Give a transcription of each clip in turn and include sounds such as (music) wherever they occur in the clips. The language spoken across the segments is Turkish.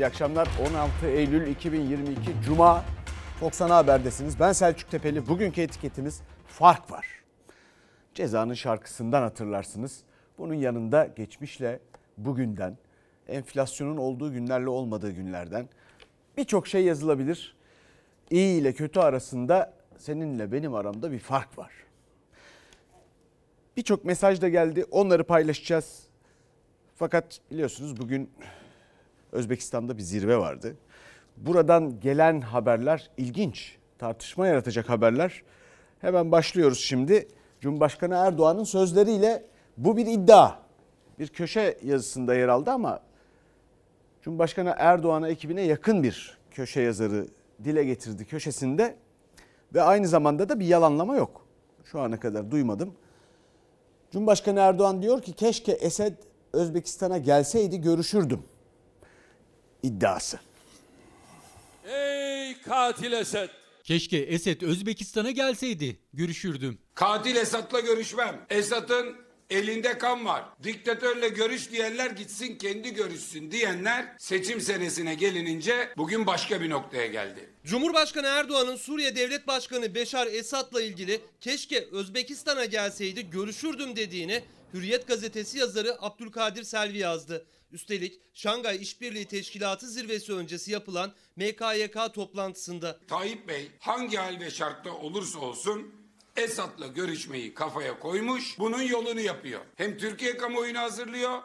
İyi akşamlar. 16 Eylül 2022 Cuma. Fox Ana Haber'desiniz. Ben Selçuk Tepeli. Bugünkü etiketimiz fark var. Cezanın şarkısından hatırlarsınız. Bunun yanında geçmişle bugünden, enflasyonun olduğu günlerle olmadığı günlerden birçok şey yazılabilir. İyi ile kötü arasında seninle benim aramda bir fark var. Birçok mesaj da geldi. Onları paylaşacağız. Fakat biliyorsunuz bugün Özbekistan'da bir zirve vardı. Buradan gelen haberler ilginç, tartışma yaratacak haberler. Hemen başlıyoruz şimdi. Cumhurbaşkanı Erdoğan'ın sözleriyle bu bir iddia. Bir köşe yazısında yer aldı ama Cumhurbaşkanı Erdoğan'a ekibine yakın bir köşe yazarı dile getirdi köşesinde ve aynı zamanda da bir yalanlama yok. Şu ana kadar duymadım. Cumhurbaşkanı Erdoğan diyor ki keşke Esed Özbekistan'a gelseydi görüşürdüm iddiası. Ey katil Esed! Keşke Esed Özbekistan'a gelseydi, görüşürdüm. Katil Esat'la görüşmem. Esat'ın elinde kan var. Diktatörle görüş diyenler gitsin kendi görüşsün diyenler seçim senesine gelinince bugün başka bir noktaya geldi. Cumhurbaşkanı Erdoğan'ın Suriye Devlet Başkanı Beşar Esad'la ilgili keşke Özbekistan'a gelseydi görüşürdüm dediğini Hürriyet gazetesi yazarı Abdülkadir Selvi yazdı. Üstelik Şangay İşbirliği Teşkilatı zirvesi öncesi yapılan MKYK toplantısında. Tayyip Bey hangi hal ve şartta olursa olsun Esat'la görüşmeyi kafaya koymuş, bunun yolunu yapıyor. Hem Türkiye kamuoyunu hazırlıyor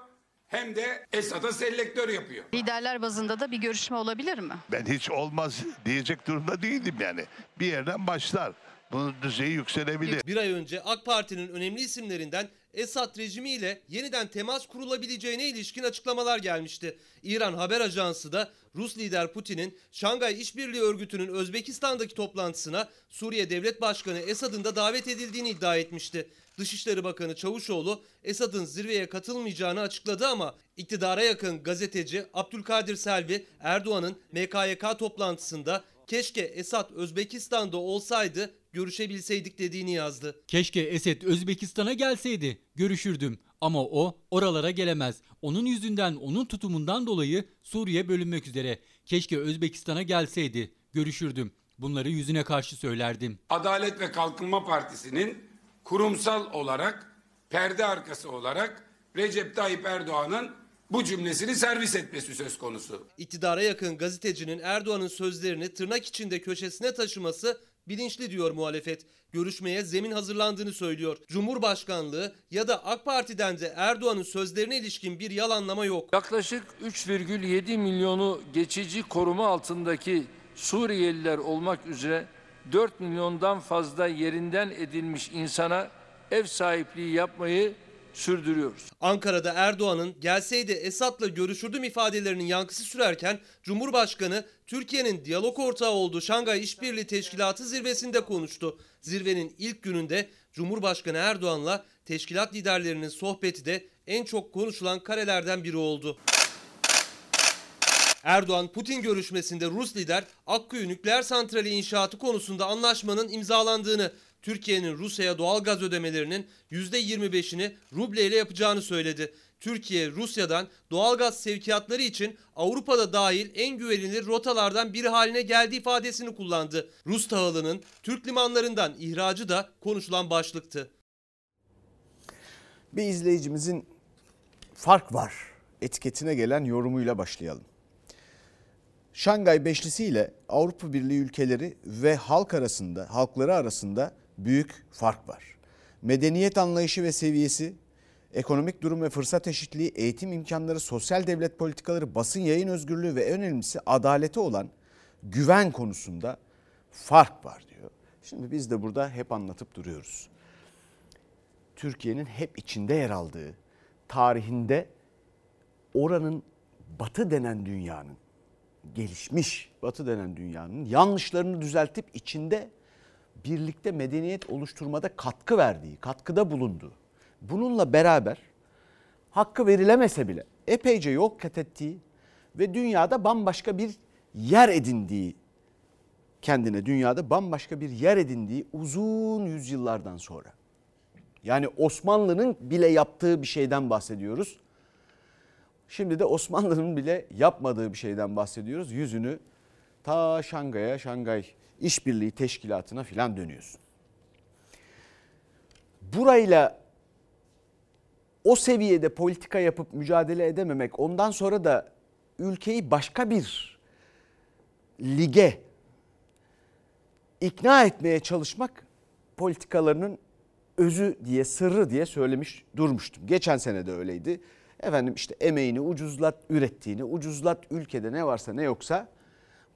hem de Esad'a selektör yapıyor. Liderler bazında da bir görüşme olabilir mi? Ben hiç olmaz diyecek durumda değilim yani. Bir yerden başlar. Bunun düzeyi yükselebilir. Bir ay önce AK Parti'nin önemli isimlerinden Esad rejimiyle yeniden temas kurulabileceğine ilişkin açıklamalar gelmişti. İran Haber Ajansı da Rus lider Putin'in Şangay İşbirliği Örgütü'nün Özbekistan'daki toplantısına Suriye Devlet Başkanı Esad'ın da davet edildiğini iddia etmişti. Dışişleri Bakanı Çavuşoğlu Esad'ın zirveye katılmayacağını açıkladı ama iktidara yakın gazeteci Abdülkadir Selvi Erdoğan'ın MKYK toplantısında keşke Esad Özbekistan'da olsaydı görüşebilseydik dediğini yazdı. Keşke Esed Özbekistan'a gelseydi, görüşürdüm. Ama o oralara gelemez. Onun yüzünden, onun tutumundan dolayı Suriye bölünmek üzere. Keşke Özbekistan'a gelseydi, görüşürdüm. Bunları yüzüne karşı söylerdim. Adalet ve Kalkınma Partisi'nin kurumsal olarak, perde arkası olarak Recep Tayyip Erdoğan'ın bu cümlesini servis etmesi söz konusu. İktidara yakın gazetecinin Erdoğan'ın sözlerini tırnak içinde köşesine taşıması bilinçli diyor muhalefet. Görüşmeye zemin hazırlandığını söylüyor. Cumhurbaşkanlığı ya da AK Parti'den de Erdoğan'ın sözlerine ilişkin bir yalanlama yok. Yaklaşık 3,7 milyonu geçici koruma altındaki Suriyeliler olmak üzere 4 milyondan fazla yerinden edilmiş insana ev sahipliği yapmayı sürdürüyoruz. Ankara'da Erdoğan'ın gelseydi Esad'la görüşürdüm ifadelerinin yankısı sürerken Cumhurbaşkanı Türkiye'nin diyalog ortağı olduğu Şangay İşbirliği Teşkilatı zirvesinde konuştu. Zirvenin ilk gününde Cumhurbaşkanı Erdoğan'la teşkilat liderlerinin sohbeti de en çok konuşulan karelerden biri oldu. Erdoğan Putin görüşmesinde Rus lider Akkuyu nükleer santrali inşaatı konusunda anlaşmanın imzalandığını, Türkiye'nin Rusya'ya doğal gaz ödemelerinin %25'ini ruble ile yapacağını söyledi. Türkiye Rusya'dan doğal gaz sevkiyatları için Avrupa'da dahil en güvenilir rotalardan biri haline geldiği ifadesini kullandı. Rus tahılının Türk limanlarından ihracı da konuşulan başlıktı. Bir izleyicimizin fark var etiketine gelen yorumuyla başlayalım. Şangay Beşlisi ile Avrupa Birliği ülkeleri ve halk arasında, halkları arasında büyük fark var. Medeniyet anlayışı ve seviyesi, ekonomik durum ve fırsat eşitliği, eğitim imkanları, sosyal devlet politikaları, basın yayın özgürlüğü ve en önemlisi adalete olan güven konusunda fark var diyor. Şimdi biz de burada hep anlatıp duruyoruz. Türkiye'nin hep içinde yer aldığı tarihinde oranın batı denen dünyanın gelişmiş batı denen dünyanın yanlışlarını düzeltip içinde birlikte medeniyet oluşturmada katkı verdiği, katkıda bulunduğu. Bununla beraber hakkı verilemese bile epeyce yol kat ettiği ve dünyada bambaşka bir yer edindiği kendine dünyada bambaşka bir yer edindiği uzun yüzyıllardan sonra. Yani Osmanlı'nın bile yaptığı bir şeyden bahsediyoruz. Şimdi de Osmanlı'nın bile yapmadığı bir şeyden bahsediyoruz. Yüzünü ta Şangay'a, Şangay İşbirliği Teşkilatı'na filan dönüyorsun. Burayla o seviyede politika yapıp mücadele edememek, ondan sonra da ülkeyi başka bir lige ikna etmeye çalışmak politikalarının özü diye, sırrı diye söylemiş durmuştum. Geçen sene de öyleydi. Efendim işte emeğini ucuzlat, ürettiğini ucuzlat, ülkede ne varsa ne yoksa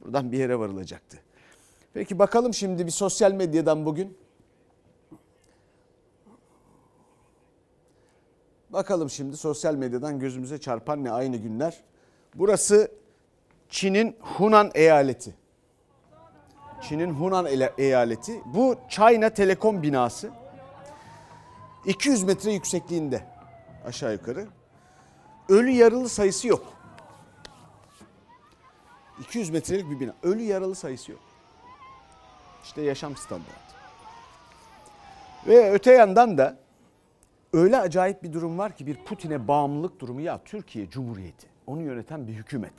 buradan bir yere varılacaktı. Peki bakalım şimdi bir sosyal medyadan bugün. Bakalım şimdi sosyal medyadan gözümüze çarpan ne aynı günler. Burası Çin'in Hunan eyaleti. Çin'in Hunan eyaleti. Bu China Telekom binası. 200 metre yüksekliğinde aşağı yukarı. Ölü yaralı sayısı yok. 200 metrelik bir bina. Ölü yaralı sayısı yok. İşte yaşam standartı. Ve öte yandan da öyle acayip bir durum var ki bir Putin'e bağımlılık durumu ya Türkiye Cumhuriyeti. Onu yöneten bir hükümet.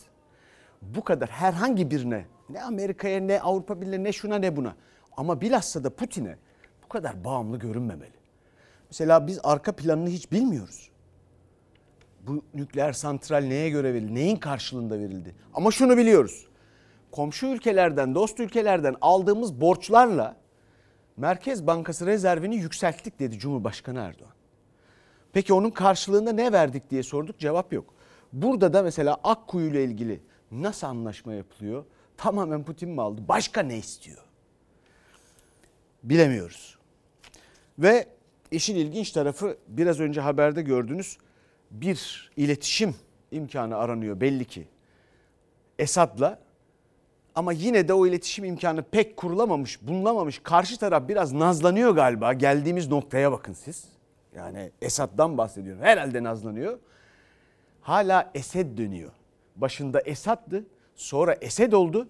Bu kadar herhangi birine ne Amerika'ya ne Avrupa Birliği ne şuna ne buna ama bilhassa da Putin'e bu kadar bağımlı görünmemeli. Mesela biz arka planını hiç bilmiyoruz. Bu nükleer santral neye göre verildi, neyin karşılığında verildi? Ama şunu biliyoruz. Komşu ülkelerden, dost ülkelerden aldığımız borçlarla Merkez Bankası rezervini yükselttik dedi Cumhurbaşkanı Erdoğan. Peki onun karşılığında ne verdik diye sorduk cevap yok. Burada da mesela Akkuyu ile ilgili nasıl anlaşma yapılıyor? Tamamen Putin mi aldı? Başka ne istiyor? Bilemiyoruz. Ve işin ilginç tarafı biraz önce haberde gördünüz bir iletişim imkanı aranıyor belli ki Esad'la ama yine de o iletişim imkanı pek kurulamamış, bulunamamış. Karşı taraf biraz nazlanıyor galiba. Geldiğimiz noktaya bakın siz. Yani Esad'dan bahsediyorum. Herhalde nazlanıyor. Hala Esed dönüyor. Başında Esad'dı. Sonra Esed oldu.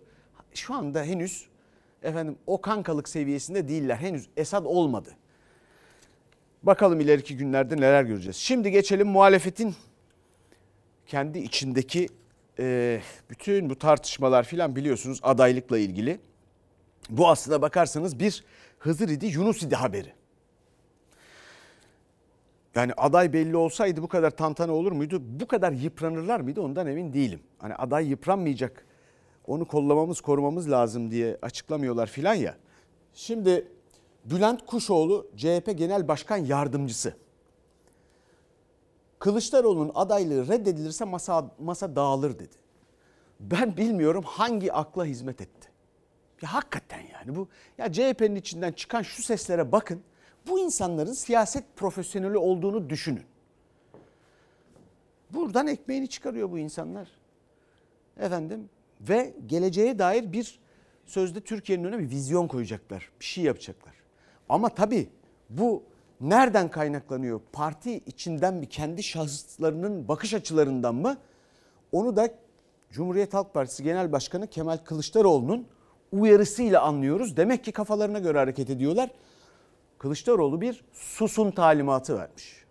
Şu anda henüz efendim o kankalık seviyesinde değiller. Henüz Esad olmadı. Bakalım ileriki günlerde neler göreceğiz. Şimdi geçelim muhalefetin kendi içindeki e, bütün bu tartışmalar filan biliyorsunuz adaylıkla ilgili. Bu aslına bakarsanız bir Hızır idi Yunus idi haberi. Yani aday belli olsaydı bu kadar tantana olur muydu? Bu kadar yıpranırlar mıydı ondan emin değilim. Hani aday yıpranmayacak onu kollamamız korumamız lazım diye açıklamıyorlar filan ya. Şimdi Bülent Kuşoğlu CHP Genel Başkan Yardımcısı. Kılıçdaroğlu'nun adaylığı reddedilirse masa, masa dağılır dedi. Ben bilmiyorum hangi akla hizmet etti. Ya hakikaten yani bu ya CHP'nin içinden çıkan şu seslere bakın. Bu insanların siyaset profesyoneli olduğunu düşünün. Buradan ekmeğini çıkarıyor bu insanlar. Efendim ve geleceğe dair bir sözde Türkiye'nin önüne bir vizyon koyacaklar. Bir şey yapacaklar. Ama tabii bu nereden kaynaklanıyor? Parti içinden bir kendi şahıslarının bakış açılarından mı? Onu da Cumhuriyet Halk Partisi Genel Başkanı Kemal Kılıçdaroğlu'nun uyarısıyla anlıyoruz. Demek ki kafalarına göre hareket ediyorlar. Kılıçdaroğlu bir susun talimatı vermiş.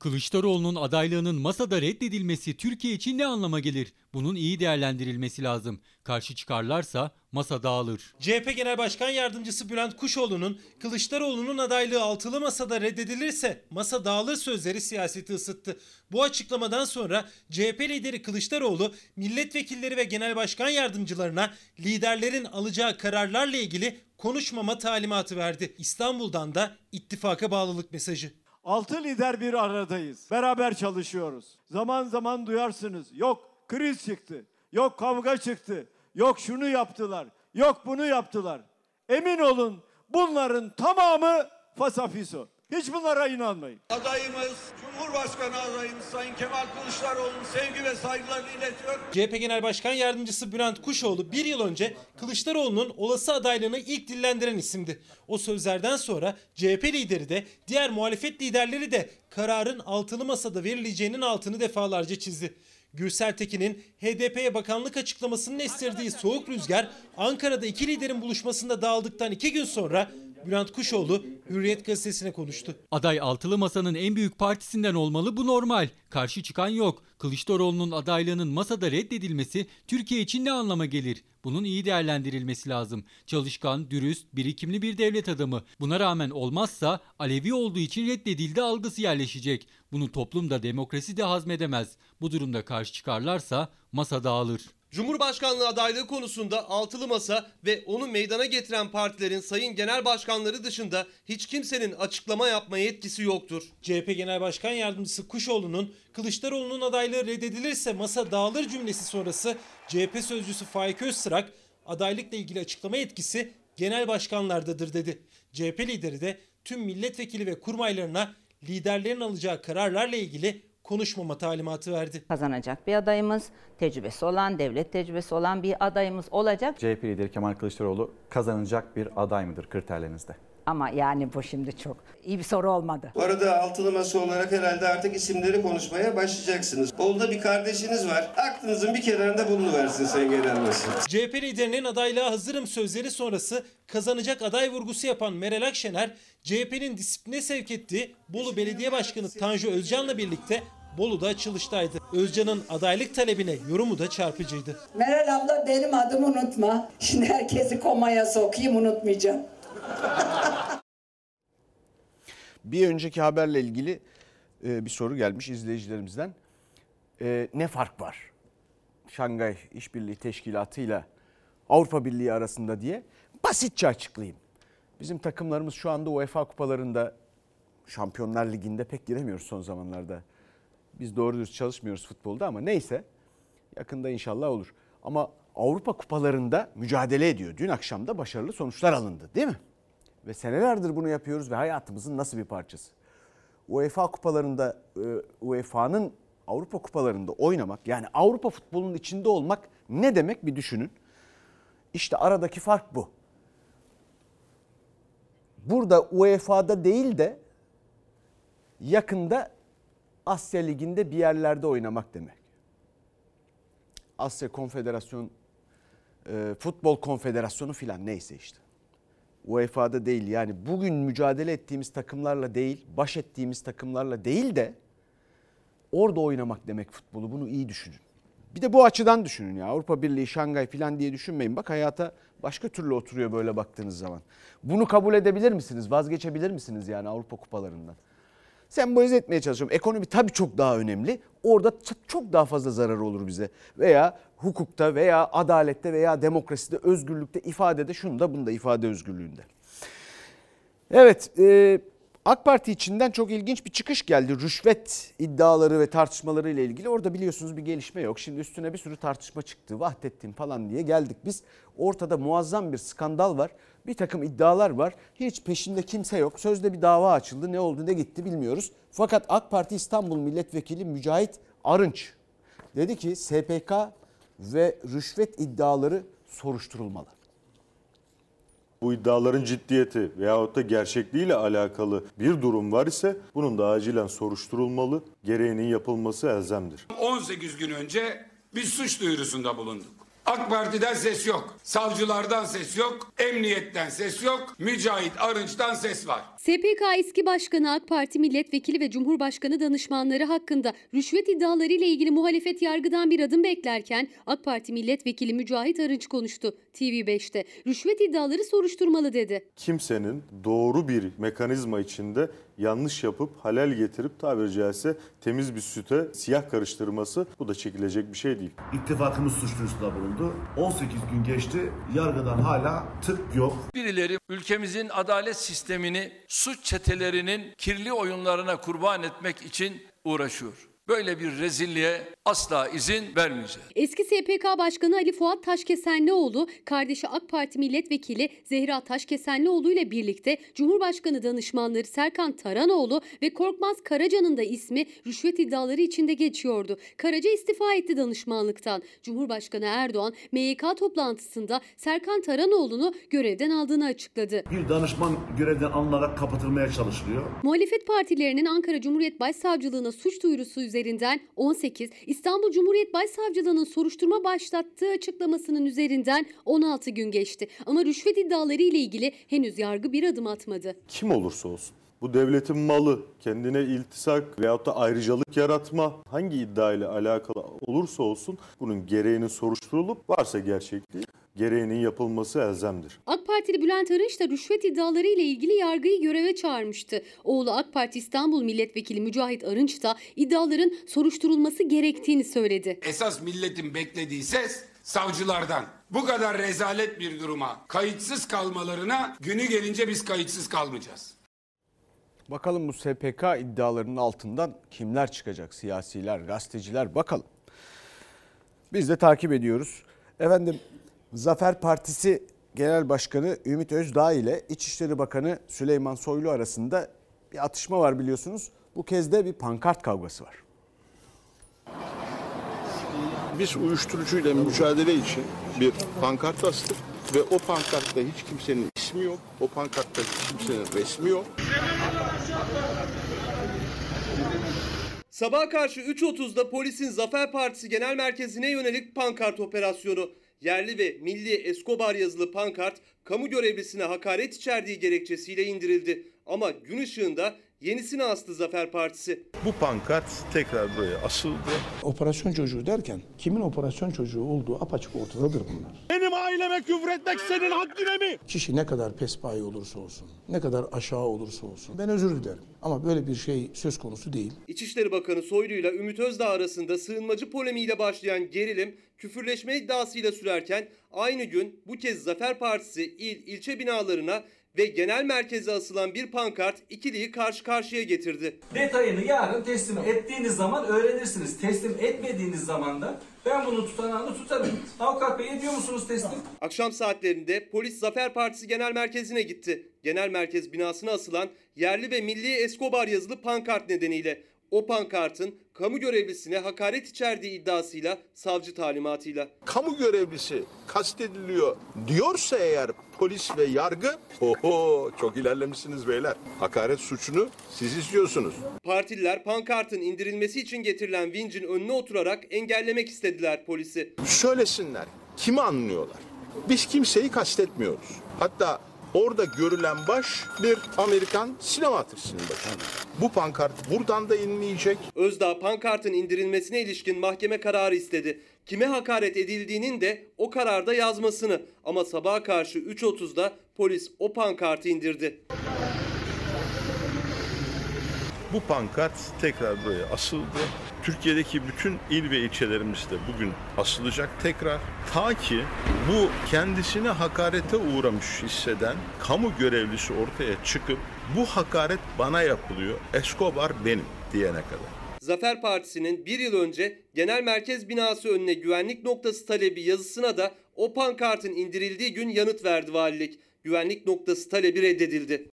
Kılıçdaroğlu'nun adaylığının masada reddedilmesi Türkiye için ne anlama gelir? Bunun iyi değerlendirilmesi lazım. Karşı çıkarlarsa masa dağılır. CHP Genel Başkan Yardımcısı Bülent Kuşoğlu'nun Kılıçdaroğlu'nun adaylığı altılı masada reddedilirse masa dağılır sözleri siyaseti ısıttı. Bu açıklamadan sonra CHP lideri Kılıçdaroğlu milletvekilleri ve genel başkan yardımcılarına liderlerin alacağı kararlarla ilgili konuşmama talimatı verdi. İstanbul'dan da ittifaka bağlılık mesajı. Altı lider bir aradayız. Beraber çalışıyoruz. Zaman zaman duyarsınız. Yok kriz çıktı. Yok kavga çıktı. Yok şunu yaptılar. Yok bunu yaptılar. Emin olun bunların tamamı fasafiso. Hiç bunlara inanmayın. Adayımız, Cumhurbaşkanı adayımız Sayın Kemal Kılıçdaroğlu'nun sevgi ve saygılarını iletiyor. CHP Genel Başkan Yardımcısı Bülent Kuşoğlu bir yıl önce Kılıçdaroğlu'nun olası adaylığını ilk dillendiren isimdi. O sözlerden sonra CHP lideri de diğer muhalefet liderleri de kararın altılı masada verileceğinin altını defalarca çizdi. Gürsel Tekin'in HDP'ye bakanlık açıklamasının estirdiği soğuk rüzgar Ankara'da iki liderin buluşmasında dağıldıktan iki gün sonra Bülent Kuşoğlu Hürriyet gazetesine konuştu. Aday altılı masanın en büyük partisinden olmalı bu normal. Karşı çıkan yok. Kılıçdaroğlu'nun adaylığının masada reddedilmesi Türkiye için ne anlama gelir? Bunun iyi değerlendirilmesi lazım. Çalışkan, dürüst, birikimli bir devlet adamı. Buna rağmen olmazsa Alevi olduğu için reddedildi algısı yerleşecek. Bunu toplumda demokrasi de hazmedemez. Bu durumda karşı çıkarlarsa masa dağılır. Cumhurbaşkanlığı adaylığı konusunda altılı masa ve onu meydana getiren partilerin sayın genel başkanları dışında hiç kimsenin açıklama yapma yetkisi yoktur. CHP Genel Başkan Yardımcısı Kuşoğlu'nun Kılıçdaroğlu'nun adaylığı reddedilirse masa dağılır cümlesi sonrası CHP sözcüsü Faik Öztrak adaylıkla ilgili açıklama yetkisi genel başkanlardadır dedi. CHP lideri de tüm milletvekili ve kurmaylarına liderlerin alacağı kararlarla ilgili konuşmama talimatı verdi. Kazanacak bir adayımız, tecrübesi olan, devlet tecrübesi olan bir adayımız olacak. CHP lideri Kemal Kılıçdaroğlu kazanacak bir aday mıdır kriterlerinizde? Ama yani bu şimdi çok iyi bir soru olmadı. Bu arada altılı masa olarak herhalde artık isimleri konuşmaya başlayacaksınız. Bolu'da bir kardeşiniz var. Aklınızın bir kenarında bulunuversin Sayın Genel Başkan. CHP liderinin adaylığa hazırım sözleri sonrası kazanacak aday vurgusu yapan Meral Akşener, CHP'nin disipline sevk ettiği Bolu Belediye Başkanı Tanju Özcan'la birlikte Bolu'da açılıştaydı. Özcan'ın adaylık talebine yorumu da çarpıcıydı. Meral abla benim adımı unutma. Şimdi herkesi komaya sokayım unutmayacağım. (laughs) Bir önceki haberle ilgili e, bir soru gelmiş izleyicilerimizden. E, ne fark var? Şangay İşbirliği Teşkilatı ile Avrupa Birliği arasında diye basitçe açıklayayım. Bizim takımlarımız şu anda UEFA kupalarında Şampiyonlar Ligi'nde pek giremiyoruz son zamanlarda. Biz doğru dürüst çalışmıyoruz futbolda ama neyse yakında inşallah olur. Ama Avrupa kupalarında mücadele ediyor. Dün akşam da başarılı sonuçlar alındı değil mi? Ve senelerdir bunu yapıyoruz ve hayatımızın nasıl bir parçası. UEFA kupalarında, e, UEFA'nın Avrupa kupalarında oynamak yani Avrupa futbolunun içinde olmak ne demek bir düşünün. İşte aradaki fark bu. Burada UEFA'da değil de yakında Asya Ligi'nde bir yerlerde oynamak demek. Asya Konfederasyon, e, Futbol Konfederasyonu filan neyse işte. UEFA'da değil yani bugün mücadele ettiğimiz takımlarla değil, baş ettiğimiz takımlarla değil de orada oynamak demek futbolu. Bunu iyi düşünün. Bir de bu açıdan düşünün ya Avrupa Birliği, Şangay filan diye düşünmeyin. Bak hayata başka türlü oturuyor böyle baktığınız zaman. Bunu kabul edebilir misiniz? Vazgeçebilir misiniz yani Avrupa kupalarından? Sembolize etmeye çalışıyorum. Ekonomi tabii çok daha önemli. Orada çok daha fazla zararı olur bize. Veya hukukta veya adalette veya demokraside, özgürlükte, ifadede, şunda bunda ifade özgürlüğünde. Evet, e, AK Parti içinden çok ilginç bir çıkış geldi. Rüşvet iddiaları ve tartışmaları ile ilgili. Orada biliyorsunuz bir gelişme yok. Şimdi üstüne bir sürü tartışma çıktı. Vahdettin falan diye geldik biz. Ortada muazzam bir skandal var. Bir takım iddialar var. Hiç peşinde kimse yok. Sözde bir dava açıldı. Ne oldu ne gitti bilmiyoruz. Fakat AK Parti İstanbul Milletvekili Mücahit Arınç dedi ki SPK ve rüşvet iddiaları soruşturulmalı. Bu iddiaların ciddiyeti veyahut da gerçekliğiyle alakalı bir durum var ise bunun da acilen soruşturulmalı, gereğinin yapılması elzemdir. 18 gün önce bir suç duyurusunda bulunduk. AK Parti'den ses yok. Savcılardan ses yok. Emniyetten ses yok. Mücahit Arınç'tan ses var. SPK eski başkanı AK Parti milletvekili ve Cumhurbaşkanı danışmanları hakkında rüşvet iddiaları ile ilgili muhalefet yargıdan bir adım beklerken AK Parti milletvekili Mücahit Arınç konuştu TV5'te. Rüşvet iddiaları soruşturmalı dedi. Kimsenin doğru bir mekanizma içinde yanlış yapıp halel getirip tabiri caizse temiz bir süte siyah karıştırması bu da çekilecek bir şey değil. İttifakımız suç duyurusunda bulundu. 18 gün geçti. Yargıdan hala tık yok. Birileri ülkemizin adalet sistemini suç çetelerinin kirli oyunlarına kurban etmek için uğraşıyor. Böyle bir rezilliğe asla izin vermeyeceğiz. Eski SPK Başkanı Ali Fuat Taşkesenlioğlu, kardeşi AK Parti Milletvekili Zehra Taşkesenlioğlu ile birlikte Cumhurbaşkanı danışmanları Serkan Taranoğlu ve Korkmaz Karaca'nın da ismi rüşvet iddiaları içinde geçiyordu. Karaca istifa etti danışmanlıktan. Cumhurbaşkanı Erdoğan MYK toplantısında Serkan Taranoğlu'nu görevden aldığını açıkladı. Bir danışman görevden alınarak kapatılmaya çalışılıyor. Muhalefet partilerinin Ankara Cumhuriyet Başsavcılığına suç duyurusu üzerine üzerinden 18, İstanbul Cumhuriyet Başsavcılığı'nın soruşturma başlattığı açıklamasının üzerinden 16 gün geçti. Ama rüşvet iddiaları ile ilgili henüz yargı bir adım atmadı. Kim olursa olsun. Bu devletin malı, kendine iltisak veyahut da ayrıcalık yaratma hangi iddia ile alakalı olursa olsun bunun gereğinin soruşturulup varsa gerçekliği gereğinin yapılması elzemdir. AK Partili Bülent Arınç da rüşvet iddiaları ile ilgili yargıyı göreve çağırmıştı. Oğlu AK Parti İstanbul Milletvekili Mücahit Arınç da iddiaların soruşturulması gerektiğini söyledi. Esas milletin beklediği ses savcılardan. Bu kadar rezalet bir duruma kayıtsız kalmalarına günü gelince biz kayıtsız kalmayacağız. Bakalım bu SPK iddialarının altından kimler çıkacak? Siyasiler, gazeteciler bakalım. Biz de takip ediyoruz. Efendim Zafer Partisi Genel Başkanı Ümit Özdağ ile İçişleri Bakanı Süleyman Soylu arasında bir atışma var biliyorsunuz. Bu kez de bir pankart kavgası var. Biz uyuşturucuyla mücadele için bir pankart astık ve o pankartta hiç kimsenin ismi yok. O pankartta hiç kimsenin resmi yok. Sabaha karşı 3.30'da polisin Zafer Partisi Genel Merkezi'ne yönelik pankart operasyonu. Yerli ve milli Escobar yazılı pankart kamu görevlisine hakaret içerdiği gerekçesiyle indirildi. Ama gün ışığında yenisini astı Zafer Partisi. Bu pankart tekrar buraya asıldı. Operasyon çocuğu derken kimin operasyon çocuğu olduğu apaçık ortadadır bunlar. Benim aileme küfretmek senin haddine mi? Kişi ne kadar pespaye olursa olsun, ne kadar aşağı olursa olsun ben özür dilerim. Ama böyle bir şey söz konusu değil. İçişleri Bakanı Soylu ile Ümit Özdağ arasında sığınmacı polemiğiyle başlayan gerilim küfürleşme iddiasıyla sürerken aynı gün bu kez Zafer Partisi il ilçe binalarına ve genel merkeze asılan bir pankart ikiliyi karşı karşıya getirdi. Detayını yarın teslim ettiğiniz zaman öğrenirsiniz. Teslim etmediğiniz zaman da ben bunu tutanağını tutarım. Avukat Bey ediyor musunuz teslim? Akşam saatlerinde polis Zafer Partisi Genel Merkezi'ne gitti. Genel merkez binasına asılan yerli ve milli Escobar yazılı pankart nedeniyle o pankartın kamu görevlisine hakaret içerdiği iddiasıyla savcı talimatıyla. Kamu görevlisi kastediliyor diyorsa eğer polis ve yargı oho çok ilerlemişsiniz beyler. Hakaret suçunu siz istiyorsunuz. Partililer pankartın indirilmesi için getirilen vincin önüne oturarak engellemek istediler polisi. Söylesinler kimi anlıyorlar? Biz kimseyi kastetmiyoruz. Hatta Orada görülen baş bir Amerikan sinema artistinin başı. Bu pankart buradan da inmeyecek. Özdağ pankartın indirilmesine ilişkin mahkeme kararı istedi. Kime hakaret edildiğinin de o kararda yazmasını ama sabaha karşı 3.30'da polis o pankartı indirdi. Bu pankart tekrar buraya asıldı. Türkiye'deki bütün il ve ilçelerimizde bugün asılacak tekrar. Ta ki bu kendisine hakarete uğramış hisseden kamu görevlisi ortaya çıkıp bu hakaret bana yapılıyor, Escobar benim diyene kadar. Zafer Partisi'nin bir yıl önce genel merkez binası önüne güvenlik noktası talebi yazısına da o pankartın indirildiği gün yanıt verdi valilik. Güvenlik noktası talebi reddedildi.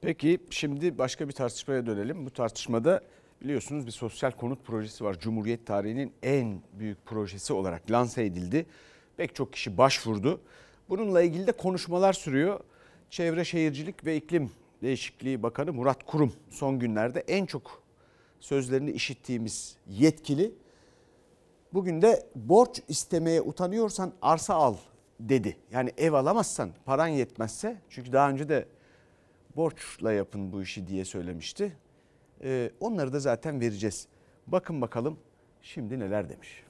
Peki şimdi başka bir tartışmaya dönelim. Bu tartışmada biliyorsunuz bir sosyal konut projesi var. Cumhuriyet tarihinin en büyük projesi olarak lanse edildi. Pek çok kişi başvurdu. Bununla ilgili de konuşmalar sürüyor. Çevre Şehircilik ve İklim Değişikliği Bakanı Murat Kurum son günlerde en çok sözlerini işittiğimiz yetkili. Bugün de borç istemeye utanıyorsan arsa al dedi. Yani ev alamazsan paran yetmezse çünkü daha önce de borçla yapın bu işi diye söylemişti. Ee, onları da zaten vereceğiz. Bakın bakalım şimdi neler demiş.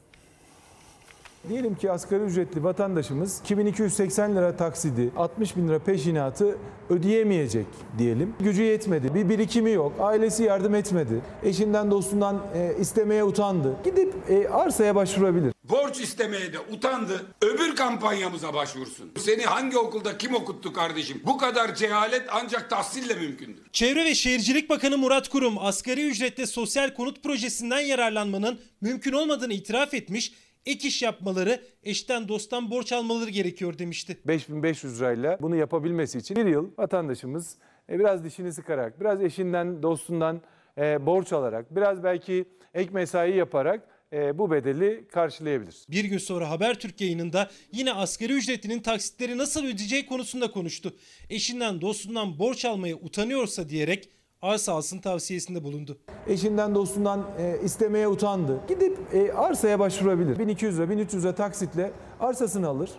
Diyelim ki asgari ücretli vatandaşımız 2280 lira taksidi, 60 bin lira peşinatı ödeyemeyecek diyelim. Gücü yetmedi, bir birikimi yok, ailesi yardım etmedi, eşinden dostundan e, istemeye utandı. Gidip e, arsaya başvurabilir. Borç istemeye de utandı. Öbür kampanyamıza başvursun. Seni hangi okulda kim okuttu kardeşim? Bu kadar cehalet ancak tahsille mümkündür. Çevre ve Şehircilik Bakanı Murat Kurum asgari ücretle sosyal konut projesinden yararlanmanın mümkün olmadığını itiraf etmiş ek iş yapmaları, eşten dosttan borç almaları gerekiyor demişti. 5500 lirayla bunu yapabilmesi için bir yıl vatandaşımız e, biraz dişini sıkarak, biraz eşinden, dostundan e, borç alarak, biraz belki ek mesai yaparak e, bu bedeli karşılayabilir. Bir gün sonra Habertürk yayınında yine asgari ücretlinin taksitleri nasıl ödeyeceği konusunda konuştu. Eşinden dostundan borç almaya utanıyorsa diyerek arsa alsın tavsiyesinde bulundu. Eşinden dostundan e, istemeye utandı. Gidip e, arsaya başvurabilir. 1200 lira 1300 lira taksitle arsasını alır.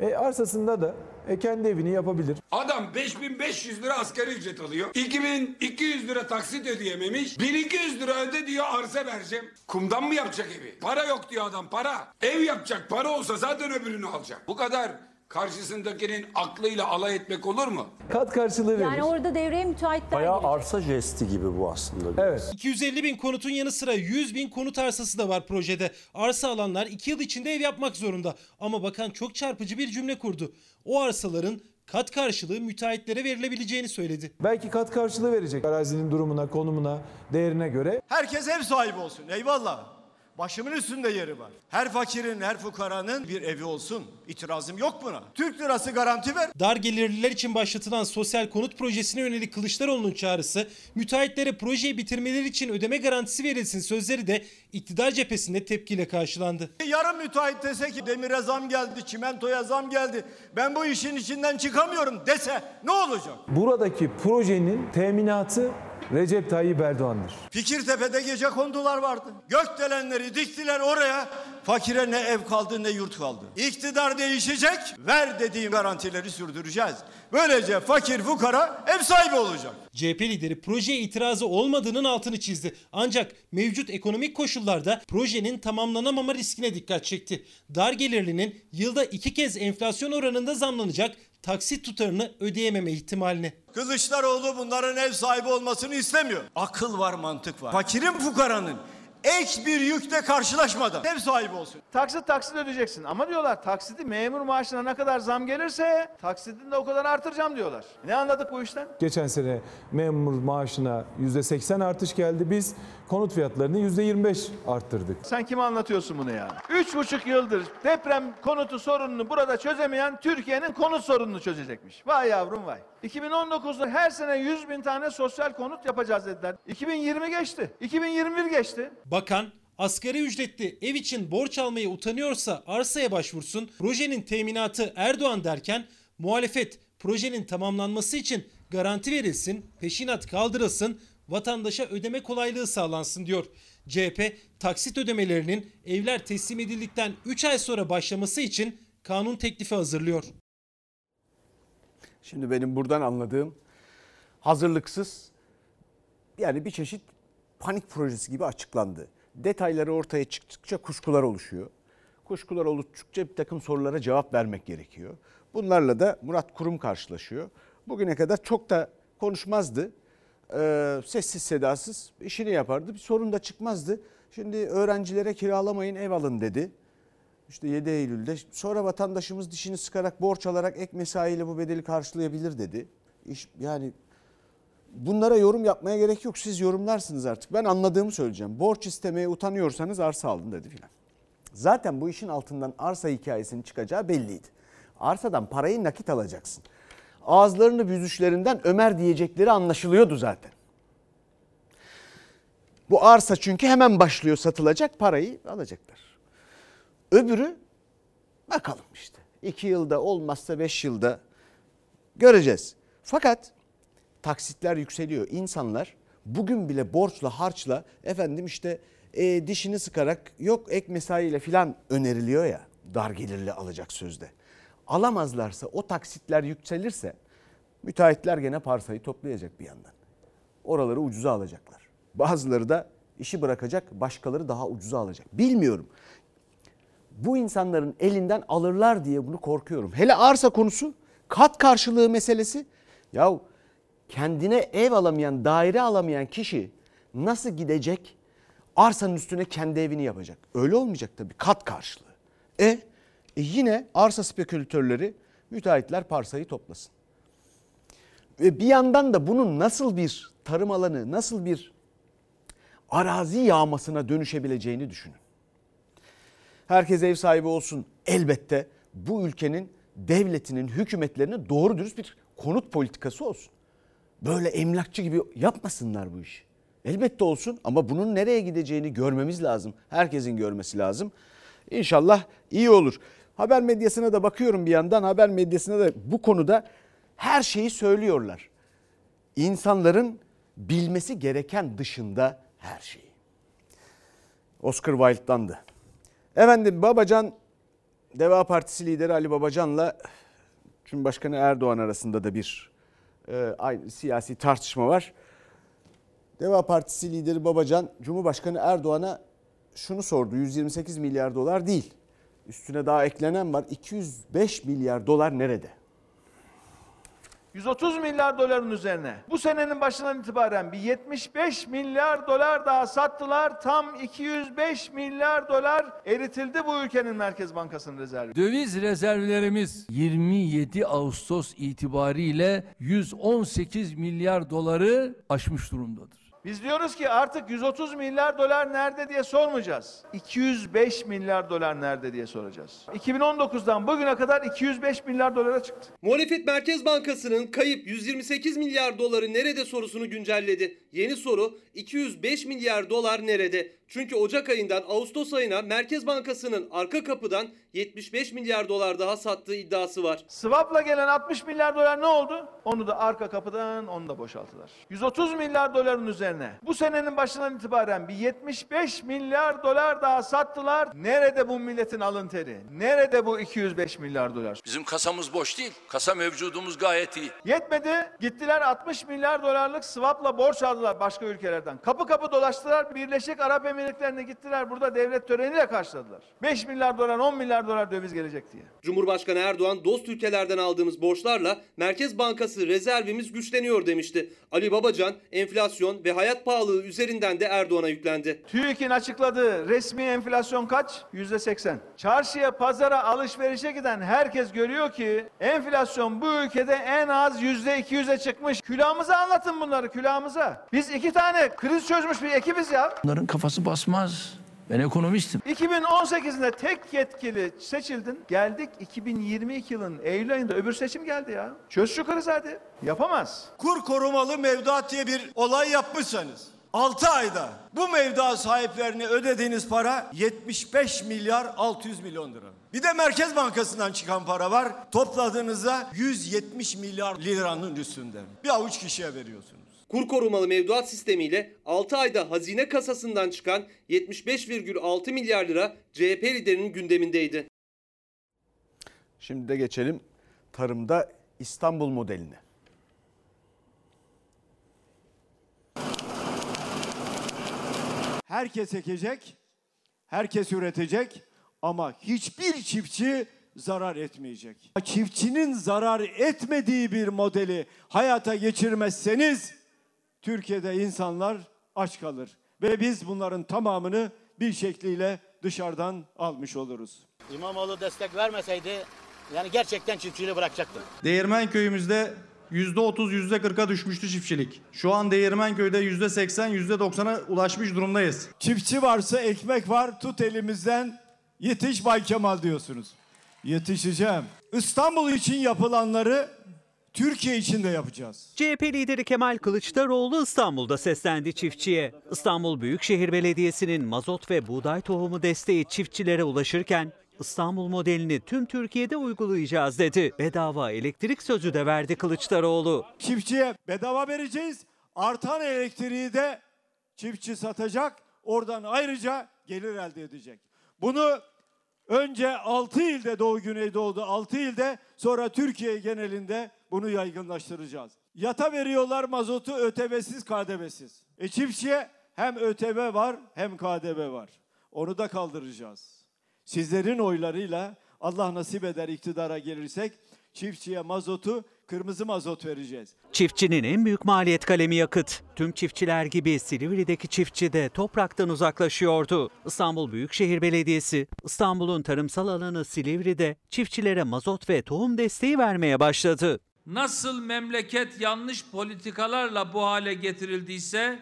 E, arsasında da e, kendi evini yapabilir. Adam 5500 lira asgari ücret alıyor. 2200 lira taksit ödeyememiş. 1200 lira öde diyor arsa vereceğim. Kumdan mı yapacak evi? Para yok diyor adam para. Ev yapacak para olsa zaten öbürünü alacak. Bu kadar karşısındakinin aklıyla alay etmek olur mu? Kat karşılığı verir. Yani orada devreye müteahhitler Bayağı girecek. arsa jesti gibi bu aslında. Evet. 250 bin konutun yanı sıra 100 bin konut arsası da var projede. Arsa alanlar 2 yıl içinde ev yapmak zorunda. Ama bakan çok çarpıcı bir cümle kurdu. O arsaların kat karşılığı müteahhitlere verilebileceğini söyledi. Belki kat karşılığı verecek. Arazinin durumuna, konumuna, değerine göre. Herkes ev sahibi olsun. Eyvallah. Başımın üstünde yeri var. Her fakirin, her fukaranın bir evi olsun. İtirazım yok buna. Türk lirası garanti ver. Dar gelirliler için başlatılan sosyal konut projesine yönelik Kılıçdaroğlu'nun çağrısı, müteahhitlere projeyi bitirmeleri için ödeme garantisi verilsin sözleri de iktidar cephesinde tepkiyle karşılandı. Yarın müteahhit dese ki demire zam geldi, çimentoya zam geldi. Ben bu işin içinden çıkamıyorum dese ne olacak? Buradaki projenin teminatı Recep Tayyip Erdoğan'dır. Fikirtepe'de gece kondular vardı. Gökdelenleri diktiler oraya. Fakire ne ev kaldı ne yurt kaldı. İktidar değişecek. Ver dediğim garantileri sürdüreceğiz. Böylece fakir fukara ev sahibi olacak. CHP lideri projeye itirazı olmadığının altını çizdi. Ancak mevcut ekonomik koşullarda projenin tamamlanamama riskine dikkat çekti. Dar gelirlinin yılda iki kez enflasyon oranında zamlanacak taksit tutarını ödeyememe ihtimalini. Kılıçdaroğlu bunların ev sahibi olmasını istemiyor. Akıl var, mantık var. Fakirin fukaranın ek bir yükle karşılaşmadan ev sahibi olsun. Taksit taksit ödeyeceksin ama diyorlar taksidi memur maaşına ne kadar zam gelirse taksidini de o kadar artıracağım diyorlar. Ne anladık bu işten? Geçen sene memur maaşına %80 artış geldi. Biz konut fiyatlarını %25 arttırdık. Sen kime anlatıyorsun bunu ya? Üç buçuk yıldır deprem konutu sorununu burada çözemeyen Türkiye'nin konut sorununu çözecekmiş. Vay yavrum vay. 2019'da her sene 100 bin tane sosyal konut yapacağız dediler. 2020 geçti. 2021 geçti. Bakan asgari ücretli ev için borç almaya utanıyorsa arsaya başvursun. Projenin teminatı Erdoğan derken muhalefet projenin tamamlanması için garanti verilsin, peşinat kaldırılsın, vatandaşa ödeme kolaylığı sağlansın diyor. CHP taksit ödemelerinin evler teslim edildikten 3 ay sonra başlaması için kanun teklifi hazırlıyor. Şimdi benim buradan anladığım hazırlıksız yani bir çeşit panik projesi gibi açıklandı. Detayları ortaya çıktıkça kuşkular oluşuyor. Kuşkular oluştukça bir takım sorulara cevap vermek gerekiyor. Bunlarla da Murat Kurum karşılaşıyor. Bugüne kadar çok da konuşmazdı. Ee, sessiz sedasız işini yapardı. Bir sorun da çıkmazdı. Şimdi öğrencilere kiralamayın ev alın dedi. İşte 7 Eylül'de sonra vatandaşımız dişini sıkarak borç alarak ek mesaiyle bu bedeli karşılayabilir dedi. İş, yani bunlara yorum yapmaya gerek yok. Siz yorumlarsınız artık. Ben anladığımı söyleyeceğim. Borç istemeye utanıyorsanız arsa alın dedi filan. Zaten bu işin altından arsa hikayesinin çıkacağı belliydi. Arsadan parayı nakit alacaksın. Ağızlarını büzüşlerinden Ömer diyecekleri anlaşılıyordu zaten. Bu arsa çünkü hemen başlıyor satılacak parayı alacaklar. Öbürü bakalım işte. 2 yılda olmazsa 5 yılda göreceğiz. Fakat taksitler yükseliyor. İnsanlar bugün bile borçla harçla efendim işte e, dişini sıkarak yok ek mesaiyle filan öneriliyor ya dar gelirli alacak sözde. Alamazlarsa o taksitler yükselirse müteahhitler gene parsayı toplayacak bir yandan. Oraları ucuza alacaklar. Bazıları da işi bırakacak başkaları daha ucuza alacak. Bilmiyorum bu insanların elinden alırlar diye bunu korkuyorum. Hele arsa konusu kat karşılığı meselesi. Ya kendine ev alamayan, daire alamayan kişi nasıl gidecek arsanın üstüne kendi evini yapacak? Öyle olmayacak tabii kat karşılığı. E, e yine arsa spekülatörleri müteahhitler parsayı toplasın. Ve bir yandan da bunun nasıl bir tarım alanı, nasıl bir arazi yağmasına dönüşebileceğini düşünün herkes ev sahibi olsun. Elbette bu ülkenin devletinin, hükümetlerinin doğru dürüst bir konut politikası olsun. Böyle emlakçı gibi yapmasınlar bu işi. Elbette olsun ama bunun nereye gideceğini görmemiz lazım. Herkesin görmesi lazım. İnşallah iyi olur. Haber medyasına da bakıyorum bir yandan. Haber medyasına da bu konuda her şeyi söylüyorlar. İnsanların bilmesi gereken dışında her şeyi. Oscar Wilde'dandı. Efendim Babacan, Deva Partisi lideri Ali Babacan'la Cumhurbaşkanı Erdoğan arasında da bir e, siyasi tartışma var. Deva Partisi lideri Babacan Cumhurbaşkanı Erdoğan'a şunu sordu. 128 milyar dolar değil. Üstüne daha eklenen var. 205 milyar dolar nerede? 130 milyar doların üzerine. Bu senenin başından itibaren bir 75 milyar dolar daha sattılar. Tam 205 milyar dolar eritildi bu ülkenin Merkez Bankası'nın rezervi. Döviz rezervlerimiz 27 Ağustos itibariyle 118 milyar doları aşmış durumdadır. Biz diyoruz ki artık 130 milyar dolar nerede diye sormayacağız. 205 milyar dolar nerede diye soracağız. 2019'dan bugüne kadar 205 milyar dolara çıktı. Muhalefet Merkez Bankası'nın kayıp 128 milyar doları nerede sorusunu güncelledi. Yeni soru 205 milyar dolar nerede? Çünkü Ocak ayından Ağustos ayına Merkez Bankası'nın arka kapıdan 75 milyar dolar daha sattığı iddiası var. Swap'la gelen 60 milyar dolar ne oldu? Onu da arka kapıdan onu da boşalttılar. 130 milyar doların üzerine. Bu senenin başından itibaren bir 75 milyar dolar daha sattılar. Nerede bu milletin alın teri? Nerede bu 205 milyar dolar? Bizim kasamız boş değil. Kasa mevcudumuz gayet iyi. Yetmedi. Gittiler 60 milyar dolarlık swap'la borç aldılar başka ülkelerden. Kapı kapı dolaştılar. Birleşik Arap Emirlikleri'ne gittiler. Burada devlet töreniyle karşıladılar. 5 milyar dolar, 10 milyar dolar döviz gelecek diye. Cumhurbaşkanı Erdoğan dost ülkelerden aldığımız borçlarla Merkez Bankası rezervimiz güçleniyor demişti. Ali Babacan enflasyon ve hayat pahalılığı üzerinden de Erdoğan'a yüklendi. TÜİK'in açıkladığı resmi enflasyon kaç? %80. Çarşıya, pazara, alışverişe giden herkes görüyor ki enflasyon bu ülkede en az %200'e çıkmış. Külahımıza anlatın bunları külahımıza. Biz iki tane kriz çözmüş bir ekibiz ya. Bunların kafası basmaz. Ben ekonomistim. 2018'de tek yetkili seçildin. Geldik 2022 yılın Eylül ayında öbür seçim geldi ya. Çöz şu krizi hadi. Yapamaz. Kur korumalı mevduat diye bir olay yapmışsanız 6 ayda bu mevduat sahiplerine ödediğiniz para 75 milyar 600 milyon lira. Bir de Merkez Bankası'ndan çıkan para var. Topladığınızda 170 milyar liranın üstünde. Bir avuç kişiye veriyorsunuz. Kur korumalı mevduat sistemiyle 6 ayda hazine kasasından çıkan 75,6 milyar lira CHP liderinin gündemindeydi. Şimdi de geçelim tarımda İstanbul modeline. Herkes ekecek, herkes üretecek ama hiçbir çiftçi zarar etmeyecek. Çiftçinin zarar etmediği bir modeli hayata geçirmezseniz Türkiye'de insanlar aç kalır ve biz bunların tamamını bir şekliyle dışarıdan almış oluruz. İmamoğlu destek vermeseydi yani gerçekten çiftçiliği bırakacaktı. Değirmen köyümüzde %30, %40'a düşmüştü çiftçilik. Şu an Değirmenköy'de %80, %90'a ulaşmış durumdayız. Çiftçi varsa ekmek var tut elimizden yetiş Bay Kemal diyorsunuz. Yetişeceğim. İstanbul için yapılanları Türkiye için de yapacağız. CHP lideri Kemal Kılıçdaroğlu İstanbul'da seslendi çiftçiye. İstanbul Büyükşehir Belediyesi'nin mazot ve buğday tohumu desteği çiftçilere ulaşırken İstanbul modelini tüm Türkiye'de uygulayacağız dedi. Bedava elektrik sözü de verdi Kılıçdaroğlu. Çiftçiye bedava vereceğiz. Artan elektriği de çiftçi satacak. Oradan ayrıca gelir elde edecek. Bunu önce 6 ilde Doğu Güneydoğu'da 6 ilde sonra Türkiye genelinde bunu yaygınlaştıracağız. Yata veriyorlar mazotu ÖTV'siz KDV'siz. E çiftçiye hem ÖTV var hem KDV var. Onu da kaldıracağız. Sizlerin oylarıyla Allah nasip eder iktidara gelirsek çiftçiye mazotu kırmızı mazot vereceğiz. Çiftçinin en büyük maliyet kalemi yakıt. Tüm çiftçiler gibi Silivri'deki çiftçi de topraktan uzaklaşıyordu. İstanbul Büyükşehir Belediyesi, İstanbul'un tarımsal alanı Silivri'de çiftçilere mazot ve tohum desteği vermeye başladı. Nasıl memleket yanlış politikalarla bu hale getirildiyse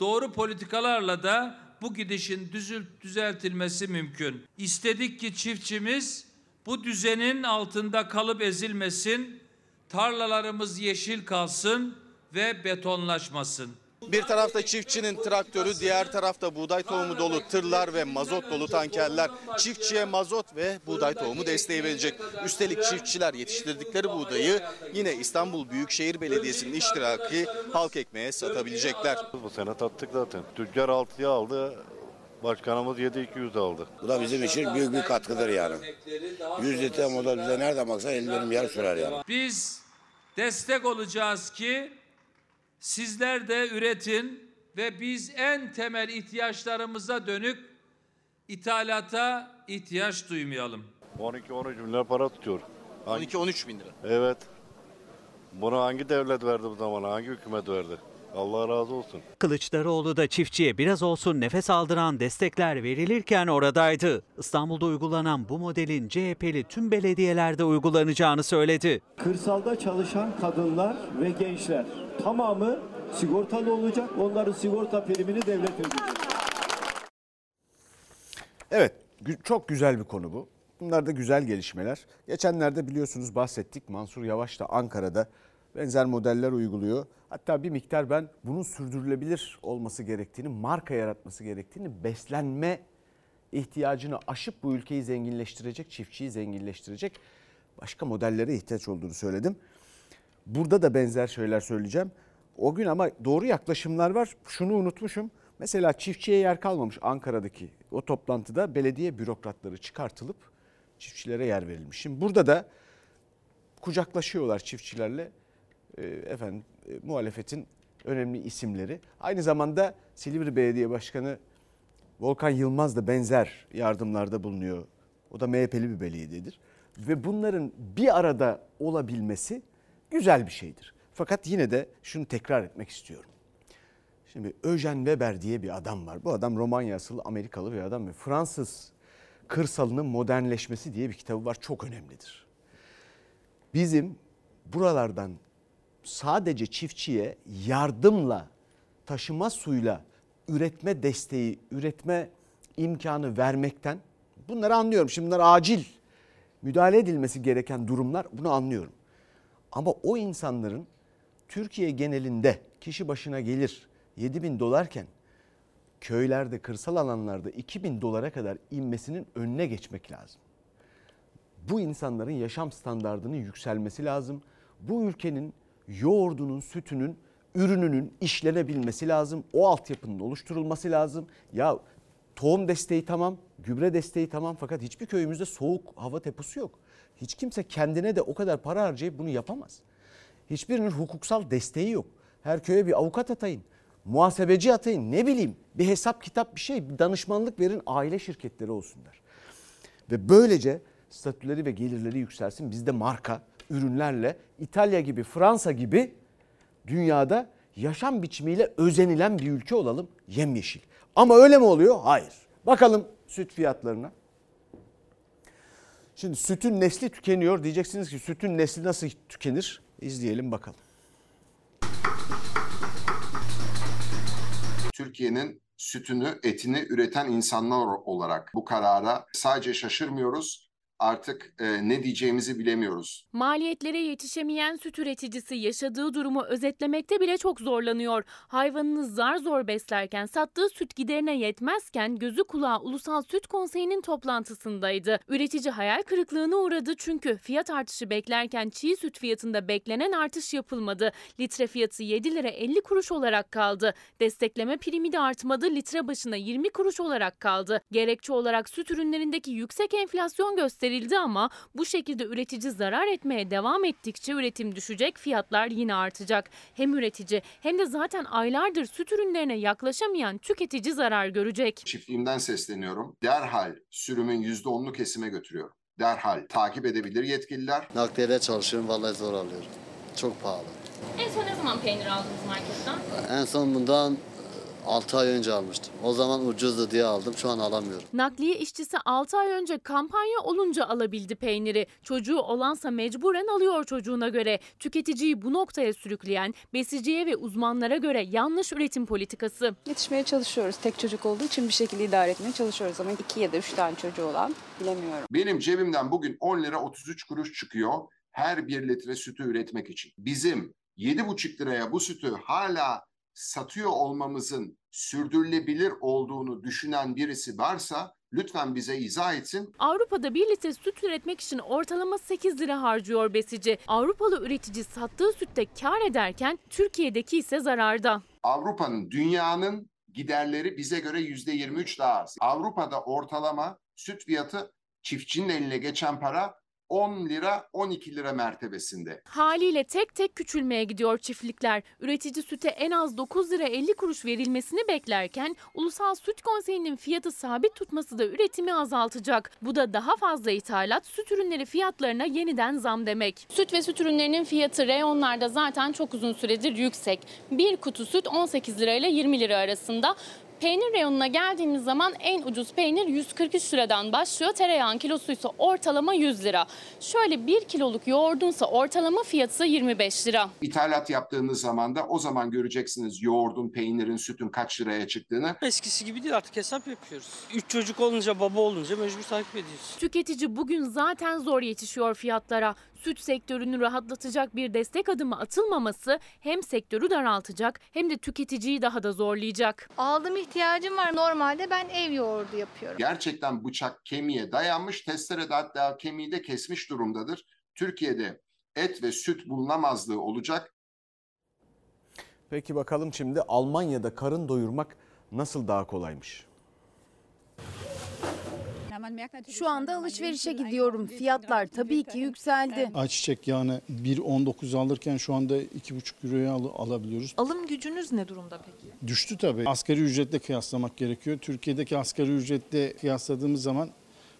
doğru politikalarla da bu gidişin düzeltilmesi mümkün. İstedik ki çiftçimiz bu düzenin altında kalıp ezilmesin, tarlalarımız yeşil kalsın ve betonlaşmasın. Bir tarafta çiftçinin traktörü, diğer tarafta buğday tohumu dolu tırlar ve mazot dolu tankerler çiftçiye mazot ve buğday tohumu desteği verecek. Üstelik çiftçiler yetiştirdikleri buğdayı yine İstanbul Büyükşehir Belediyesi'nin iştiraki halk ekmeğe satabilecekler. Bu sene tattık zaten. Tüccar 6'ya aldı, başkanımız 7-200 aldı. Bu da bizim için büyük bir katkıdır yani. 100 litre moda bize nereden baksan 50 dönüm yer sürer yani. Biz destek olacağız ki sizler de üretin ve biz en temel ihtiyaçlarımıza dönük ithalata ihtiyaç duymayalım. 12-13 bin lira para tutuyor. 12-13 bin lira. Evet. Bunu hangi devlet verdi bu zamana? Hangi hükümet verdi? Allah razı olsun. Kılıçdaroğlu da çiftçiye biraz olsun nefes aldıran destekler verilirken oradaydı. İstanbul'da uygulanan bu modelin CHP'li tüm belediyelerde uygulanacağını söyledi. Kırsalda çalışan kadınlar ve gençler tamamı sigortalı olacak. Onların sigorta primini devlet ödeyecek. Evet, çok güzel bir konu bu. Bunlar da güzel gelişmeler. Geçenlerde biliyorsunuz bahsettik. Mansur Yavaş da Ankara'da benzer modeller uyguluyor. Hatta bir miktar ben bunun sürdürülebilir olması gerektiğini, marka yaratması gerektiğini, beslenme ihtiyacını aşıp bu ülkeyi zenginleştirecek, çiftçiyi zenginleştirecek başka modellere ihtiyaç olduğunu söyledim. Burada da benzer şeyler söyleyeceğim. O gün ama doğru yaklaşımlar var. Şunu unutmuşum. Mesela çiftçiye yer kalmamış Ankara'daki o toplantıda belediye bürokratları çıkartılıp çiftçilere yer verilmiş. Şimdi burada da kucaklaşıyorlar çiftçilerle efendim e, muhalefetin önemli isimleri. Aynı zamanda Silivri Belediye Başkanı Volkan Yılmaz da benzer yardımlarda bulunuyor. O da MHP'li bir belediyedir. Ve bunların bir arada olabilmesi güzel bir şeydir. Fakat yine de şunu tekrar etmek istiyorum. Şimdi Eugene Weber diye bir adam var. Bu adam Romanya asıllı Amerikalı bir adam ve Fransız kırsalının modernleşmesi diye bir kitabı var. Çok önemlidir. Bizim buralardan sadece çiftçiye yardımla, taşıma suyla üretme desteği, üretme imkanı vermekten bunları anlıyorum. Şimdi bunlar acil müdahale edilmesi gereken durumlar bunu anlıyorum. Ama o insanların Türkiye genelinde kişi başına gelir 7 bin dolarken köylerde, kırsal alanlarda 2 bin dolara kadar inmesinin önüne geçmek lazım. Bu insanların yaşam standartının yükselmesi lazım. Bu ülkenin yoğurdunun, sütünün, ürününün işlenebilmesi lazım. O altyapının oluşturulması lazım. Ya tohum desteği tamam, gübre desteği tamam fakat hiçbir köyümüzde soğuk hava deposu yok. Hiç kimse kendine de o kadar para harcayıp bunu yapamaz. Hiçbirinin hukuksal desteği yok. Her köye bir avukat atayın, muhasebeci atayın, ne bileyim bir hesap kitap bir şey, bir danışmanlık verin aile şirketleri olsunlar. Ve böylece statüleri ve gelirleri yükselsin. Biz de marka ürünlerle İtalya gibi, Fransa gibi dünyada yaşam biçimiyle özenilen bir ülke olalım yemyeşil. Ama öyle mi oluyor? Hayır. Bakalım süt fiyatlarına. Şimdi sütün nesli tükeniyor. Diyeceksiniz ki sütün nesli nasıl tükenir? İzleyelim bakalım. Türkiye'nin sütünü, etini üreten insanlar olarak bu karara sadece şaşırmıyoruz. Artık e, ne diyeceğimizi bilemiyoruz. Maliyetlere yetişemeyen süt üreticisi yaşadığı durumu özetlemekte bile çok zorlanıyor. Hayvanını zar zor beslerken sattığı süt giderine yetmezken gözü kulağı Ulusal Süt Konseyi'nin toplantısındaydı. Üretici hayal kırıklığına uğradı çünkü fiyat artışı beklerken çiğ süt fiyatında beklenen artış yapılmadı. Litre fiyatı 7 lira 50 kuruş olarak kaldı. Destekleme primi de artmadı litre başına 20 kuruş olarak kaldı. Gerekçe olarak süt ürünlerindeki yüksek enflasyon gösterildi ama bu şekilde üretici zarar etmeye devam ettikçe üretim düşecek, fiyatlar yine artacak. Hem üretici hem de zaten aylardır süt ürünlerine yaklaşamayan tüketici zarar görecek. Çiftliğimden sesleniyorum. Derhal sürümün %10'unu kesime götürüyorum. Derhal takip edebilir yetkililer. Nakliyede çalışıyorum vallahi zor alıyorum. Çok pahalı. En son ne zaman peynir aldınız marketten? En son bundan 6 ay önce almıştım. O zaman ucuzdu diye aldım. Şu an alamıyorum. Nakliye işçisi 6 ay önce kampanya olunca alabildi peyniri. Çocuğu olansa mecburen alıyor çocuğuna göre. Tüketiciyi bu noktaya sürükleyen besiciye ve uzmanlara göre yanlış üretim politikası. Yetişmeye çalışıyoruz. Tek çocuk olduğu için bir şekilde idare etmeye çalışıyoruz ama iki ya da üç tane çocuğu olan bilemiyorum. Benim cebimden bugün 10 lira 33 kuruş çıkıyor her bir litre sütü üretmek için. Bizim 7,5 liraya bu sütü hala satıyor olmamızın sürdürülebilir olduğunu düşünen birisi varsa lütfen bize izah etsin. Avrupa'da 1 litre süt üretmek için ortalama 8 lira harcıyor besici. Avrupalı üretici sattığı sütte kar ederken Türkiye'deki ise zararda. Avrupa'nın, dünyanın giderleri bize göre yüzde 23 daha az. Avrupa'da ortalama süt fiyatı çiftçinin eline geçen para 10 lira 12 lira mertebesinde. Haliyle tek tek küçülmeye gidiyor çiftlikler. Üretici süte en az 9 lira 50 kuruş verilmesini beklerken Ulusal Süt Konseyi'nin fiyatı sabit tutması da üretimi azaltacak. Bu da daha fazla ithalat süt ürünleri fiyatlarına yeniden zam demek. Süt ve süt ürünlerinin fiyatı reyonlarda zaten çok uzun süredir yüksek. Bir kutu süt 18 lira ile 20 lira arasında. Peynir reyonuna geldiğimiz zaman en ucuz peynir 143 liradan başlıyor. Tereyağın kilosu ise ortalama 100 lira. Şöyle 1 kiloluk yoğurdunsa ortalama fiyatı 25 lira. İthalat yaptığınız zaman da o zaman göreceksiniz yoğurdun, peynirin, sütün kaç liraya çıktığını. Eskisi gibi değil artık hesap yapıyoruz. Üç çocuk olunca baba olunca mecbur takip ediyoruz. Tüketici bugün zaten zor yetişiyor fiyatlara. Süt sektörünü rahatlatacak bir destek adımı atılmaması hem sektörü daraltacak hem de tüketiciyi daha da zorlayacak. Aldım ihtiyacım var. Normalde ben ev yoğurdu yapıyorum. Gerçekten bıçak kemiğe dayanmış, testere de hatta kemiği de kesmiş durumdadır. Türkiye'de et ve süt bulunamazlığı olacak. Peki bakalım şimdi Almanya'da karın doyurmak nasıl daha kolaymış? Şu anda alışverişe gidiyorum. Fiyatlar tabii ki yükseldi. Ayçiçek yağını 1.19 alırken şu anda 2,5 euroya al- alabiliyoruz. Alım gücünüz ne durumda peki? Düştü tabii. Asgari ücretle kıyaslamak gerekiyor. Türkiye'deki asgari ücretle kıyasladığımız zaman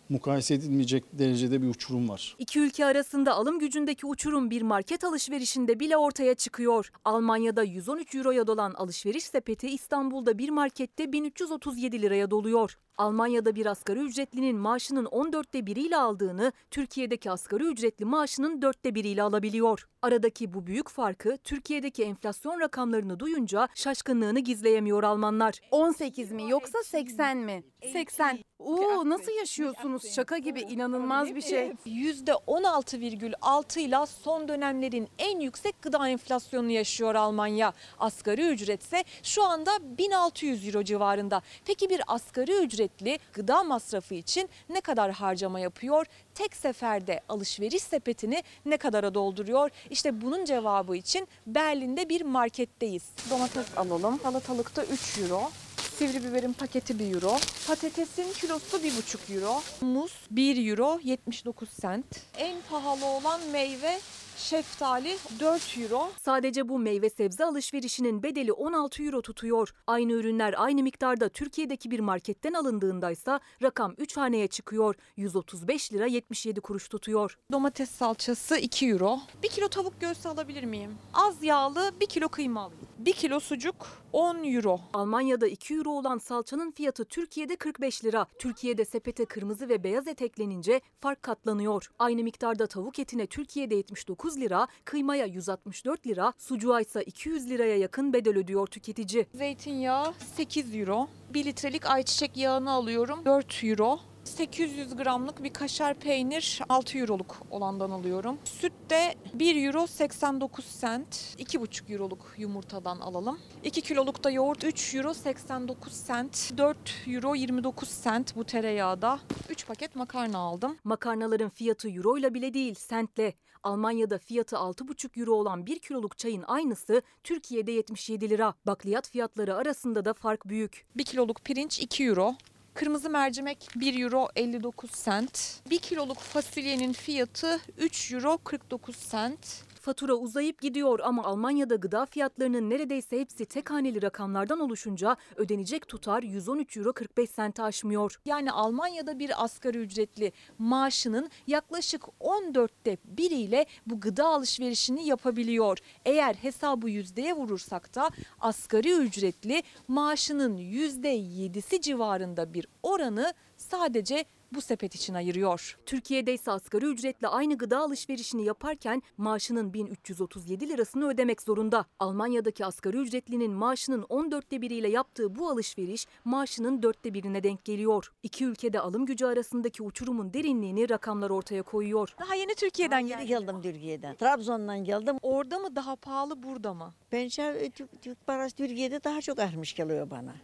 mukayese edilmeyecek derecede bir uçurum var. İki ülke arasında alım gücündeki uçurum bir market alışverişinde bile ortaya çıkıyor. Almanya'da 113 euroya dolan alışveriş sepeti İstanbul'da bir markette 1337 liraya doluyor. Almanya'da bir asgari ücretlinin maaşının 14'te biriyle aldığını Türkiye'deki asgari ücretli maaşının 4'te biriyle alabiliyor. Aradaki bu büyük farkı Türkiye'deki enflasyon rakamlarını duyunca şaşkınlığını gizleyemiyor Almanlar. 18 mi yoksa 80 mi? 80. Oo nasıl yaşıyorsunuz? Şaka gibi inanılmaz bir şey. %16,6 ile son dönemlerin en yüksek gıda enflasyonunu yaşıyor Almanya. Asgari ücretse şu anda 1600 euro civarında. Peki bir asgari ücretli gıda masrafı için ne kadar harcama yapıyor? Tek seferde alışveriş sepetini ne kadara dolduruyor? İşte bunun cevabı için Berlin'de bir marketteyiz. Domates alalım. Salatalıkta 3 euro. Sivri biberin paketi 1 euro. Patatesin kilosu 1,5 euro. Muz 1 euro 79 sent. En pahalı olan meyve şeftali 4 euro. Sadece bu meyve sebze alışverişinin bedeli 16 euro tutuyor. Aynı ürünler aynı miktarda Türkiye'deki bir marketten alındığındaysa rakam 3 haneye çıkıyor. 135 lira 77 kuruş tutuyor. Domates salçası 2 euro. 1 kilo tavuk göğsü alabilir miyim? Az yağlı 1 kilo kıyma alayım. 1 kilo sucuk 10 euro. Almanya'da 2 euro olan salçanın fiyatı Türkiye'de 45 lira. Türkiye'de sepete kırmızı ve beyaz et eklenince fark katlanıyor. Aynı miktarda tavuk etine Türkiye'de 79 lira, kıymaya 164 lira, sucuğa ise 200 liraya yakın bedel ödüyor tüketici. Zeytinyağı 8 euro. 1 litrelik ayçiçek yağını alıyorum 4 euro. 800 gramlık bir kaşar peynir 6 euroluk olandan alıyorum. Süt de 1 euro 89 cent. 2,5 euroluk yumurtadan alalım. 2 kiloluk da yoğurt 3 euro 89 cent. 4 euro 29 cent bu tereyağda. 3 paket makarna aldım. Makarnaların fiyatı euro ile bile değil sentle. Almanya'da fiyatı 6,5 euro olan 1 kiloluk çayın aynısı Türkiye'de 77 lira. Bakliyat fiyatları arasında da fark büyük. 1 kiloluk pirinç 2 euro. Kırmızı mercimek 1 euro 59 cent. 1 kiloluk fasulyenin fiyatı 3 euro 49 cent. Fatura uzayıp gidiyor ama Almanya'da gıda fiyatlarının neredeyse hepsi tek haneli rakamlardan oluşunca ödenecek tutar 113 euro 45 sente aşmıyor. Yani Almanya'da bir asgari ücretli maaşının yaklaşık 14'te biriyle bu gıda alışverişini yapabiliyor. Eğer hesabı yüzdeye vurursak da asgari ücretli maaşının %7'si civarında bir oranı sadece bu sepet için ayırıyor. Türkiye'de ise asgari ücretle aynı gıda alışverişini yaparken maaşının 1337 lirasını ödemek zorunda. Almanya'daki asgari ücretlinin maaşının 14'te biriyle yaptığı bu alışveriş maaşının dörtte birine denk geliyor. İki ülkede alım gücü arasındaki uçurumun derinliğini rakamlar ortaya koyuyor. Daha yeni Türkiye'den Yeni geldim Türkiye'den. Trabzon'dan geldim. Orada mı daha pahalı burada mı? Bence Türk, Türk parası Türkiye'de daha çok artmış geliyor bana.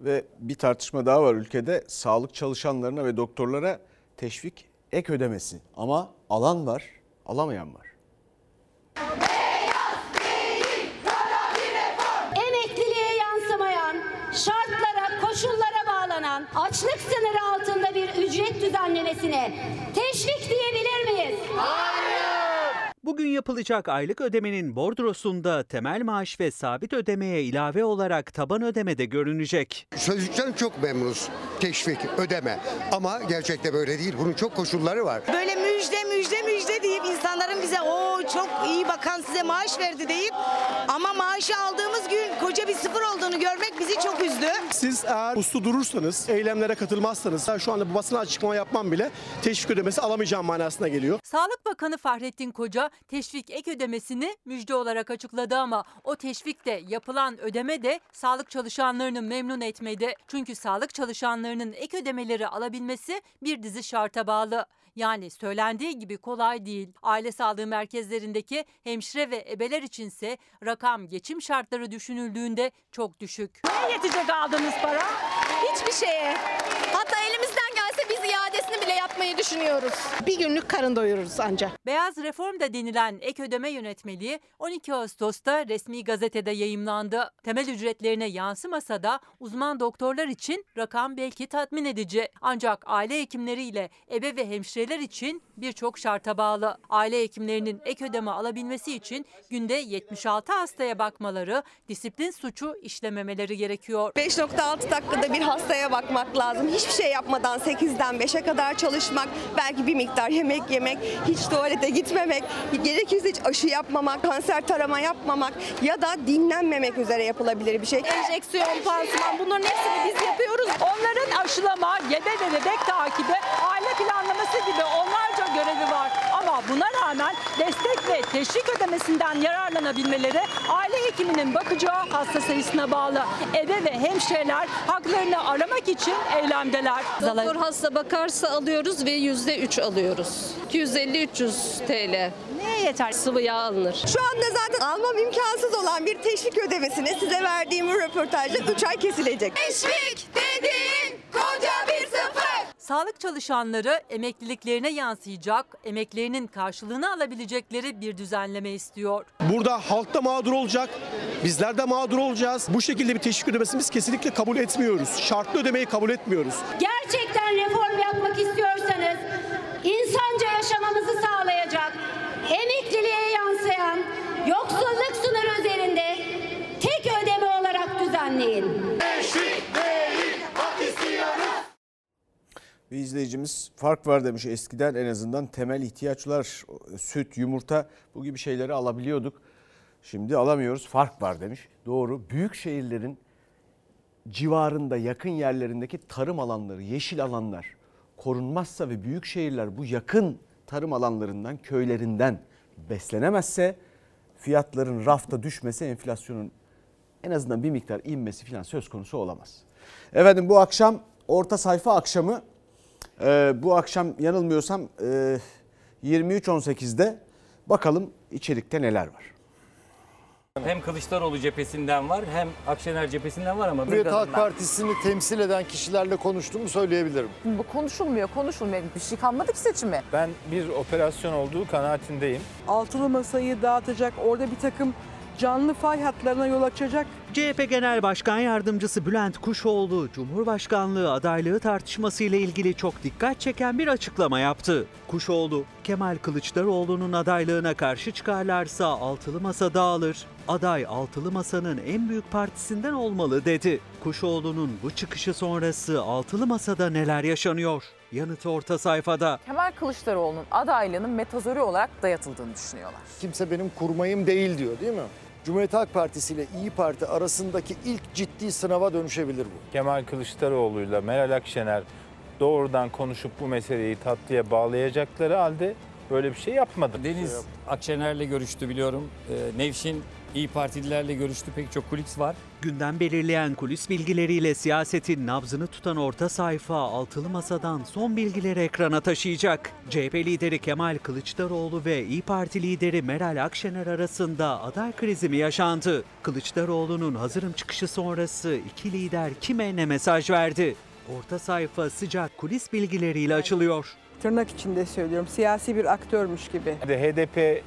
Ve bir tartışma daha var ülkede. Sağlık çalışanlarına ve doktorlara teşvik ek ödemesi. Ama alan var, alamayan var. emekliliğe yansımayan, şartlara, koşullara bağlanan, açlık sınırı altında bir ücret düzenlemesine teşvik diyebilir miyiz? Bugün yapılacak aylık ödemenin bordrosunda temel maaş ve sabit ödemeye ilave olarak taban ödeme de görünecek. Sözlükten çok memnunuz. Teşvik, ödeme. Ama gerçekte böyle değil. Bunun çok koşulları var. Böyle müjde müjde müjde deyip insanların bize o çok iyi bakan size maaş verdi deyip ama maaşı aldığımız gün koca bir sıfır olduğunu görmek bizi çok üzdü. Siz eğer uslu durursanız, eylemlere katılmazsanız şu anda bu basına açıklama yapmam bile teşvik ödemesi alamayacağım manasına geliyor. Sağlık Bakanı Fahrettin Koca teşvik ek ödemesini müjde olarak açıkladı ama o teşvikte yapılan ödeme de sağlık çalışanlarını memnun etmedi. Çünkü sağlık çalışanlarının ek ödemeleri alabilmesi bir dizi şarta bağlı. Yani söylendiği gibi kolay değil. Aile sağlığı merkezlerindeki hemşire ve ebeler içinse rakam geçim şartları düşünüldüğünde çok düşük. Neye yetecek aldığınız para? Hiçbir şeye. Hatta elimizden gelse biz iadesini bile yapmayı düşünüyoruz. Bir günlük karın doyururuz ancak. Beyaz Reform da denilen ek ödeme yönetmeliği 12 Ağustos'ta resmi gazetede yayımlandı. Temel ücretlerine yansımasa da uzman doktorlar için rakam belki tatmin edici. Ancak aile hekimleriyle ebe ve hemşireler için birçok şarta bağlı. Aile hekimlerinin ek ödeme alabilmesi için günde 76 hastaya bakmaları, disiplin suçu işlememeleri gerekiyor. 5.6 dakikada bir hastaya bakmak lazım. Hiçbir şey yapmadan 8'den 5'e kadar çalışmak, belki bir miktar yemek yemek, hiç tuvalete gitmemek, gerekirse hiç aşı yapmamak, kanser tarama yapmamak ya da dinlenmemek üzere yapılabilir bir şey. Enjeksiyon, pansuman bunların hepsini biz yapıyoruz. Onların aşılama, gebe ve bebek takibi, aile planlaması gibi onlarca görevi var. Ama buna rağmen destek ve teşvik ödemesinden yararlanabilmeleri aile hekiminin bakacağı hasta sayısına bağlı. Ebe ve hemşireler haklarını aramak için eylemdeler. Doktor hasta bakarsa alıyoruz ve yüzde üç alıyoruz. 250-300 TL. Neye yeter? Sıvı yağ alınır. Şu anda zaten almam imkansız olan bir teşvik ödemesini size verdiğim bu röportajda 3 ay kesilecek. Teşvik dediğin koca bir sıfır. Sağlık çalışanları emekliliklerine yansıyacak, emeklerinin karşılığını alabilecekleri bir düzenleme istiyor. Burada halk da mağdur olacak, bizler de mağdur olacağız. Bu şekilde bir teşvik ödemesini biz kesinlikle kabul etmiyoruz. Şartlı ödemeyi kabul etmiyoruz. Gerçekten reform yapmak istiyorsanız insanca yaşamamızı sağlayacak, emekliliğe yansıyan, yoksulluk sınırı üzerinde tek ödeme olarak düzenleyin. Bir izleyicimiz fark var demiş. Eskiden en azından temel ihtiyaçlar, süt, yumurta bu gibi şeyleri alabiliyorduk. Şimdi alamıyoruz. Fark var demiş. Doğru. Büyük şehirlerin civarında, yakın yerlerindeki tarım alanları, yeşil alanlar korunmazsa ve büyük şehirler bu yakın tarım alanlarından, köylerinden beslenemezse fiyatların rafta düşmesi, enflasyonun en azından bir miktar inmesi falan söz konusu olamaz. Efendim bu akşam orta sayfa akşamı ee, bu akşam yanılmıyorsam e, 23.18'de bakalım içerikte neler var. Hem Kılıçdaroğlu cephesinden var hem Akşener cephesinden var ama... Cumhuriyet Halk Partisi'ni temsil eden kişilerle konuştuğumu söyleyebilirim. Bu konuşulmuyor, konuşulmuyor. Bir şey kalmadı ki seçime. Ben bir operasyon olduğu kanaatindeyim. altılı masayı dağıtacak, orada bir takım canlı fay hatlarına yol açacak CHP Genel Başkan Yardımcısı Bülent Kuşoğlu, Cumhurbaşkanlığı adaylığı tartışması ile ilgili çok dikkat çeken bir açıklama yaptı. Kuşoğlu, Kemal Kılıçdaroğlu'nun adaylığına karşı çıkarlarsa altılı masa dağılır, aday altılı masanın en büyük partisinden olmalı dedi. Kuşoğlu'nun bu çıkışı sonrası altılı masada neler yaşanıyor? Yanıtı orta sayfada. Kemal Kılıçdaroğlu'nun adaylığının metazori olarak dayatıldığını düşünüyorlar. Kimse benim kurmayım değil diyor değil mi? Cumhuriyet Halk Partisi ile İyi Parti arasındaki ilk ciddi sınava dönüşebilir bu. Kemal Kılıçdaroğlu'yla Meral Akşener doğrudan konuşup bu meseleyi tatlıya bağlayacakları halde böyle bir şey yapmadı. Deniz Akşener'le görüştü biliyorum. Ee, Nevşin İyi Partililerle görüştü. Pek çok kulis var. Gündem belirleyen kulis bilgileriyle siyasetin nabzını tutan orta sayfa altılı masadan son bilgileri ekrana taşıyacak. CHP lideri Kemal Kılıçdaroğlu ve İyi Parti lideri Meral Akşener arasında aday krizi mi yaşandı? Kılıçdaroğlu'nun hazırım çıkışı sonrası iki lider kime ne mesaj verdi? Orta sayfa sıcak kulis bilgileriyle açılıyor. Tırnak içinde söylüyorum siyasi bir aktörmüş gibi. HDP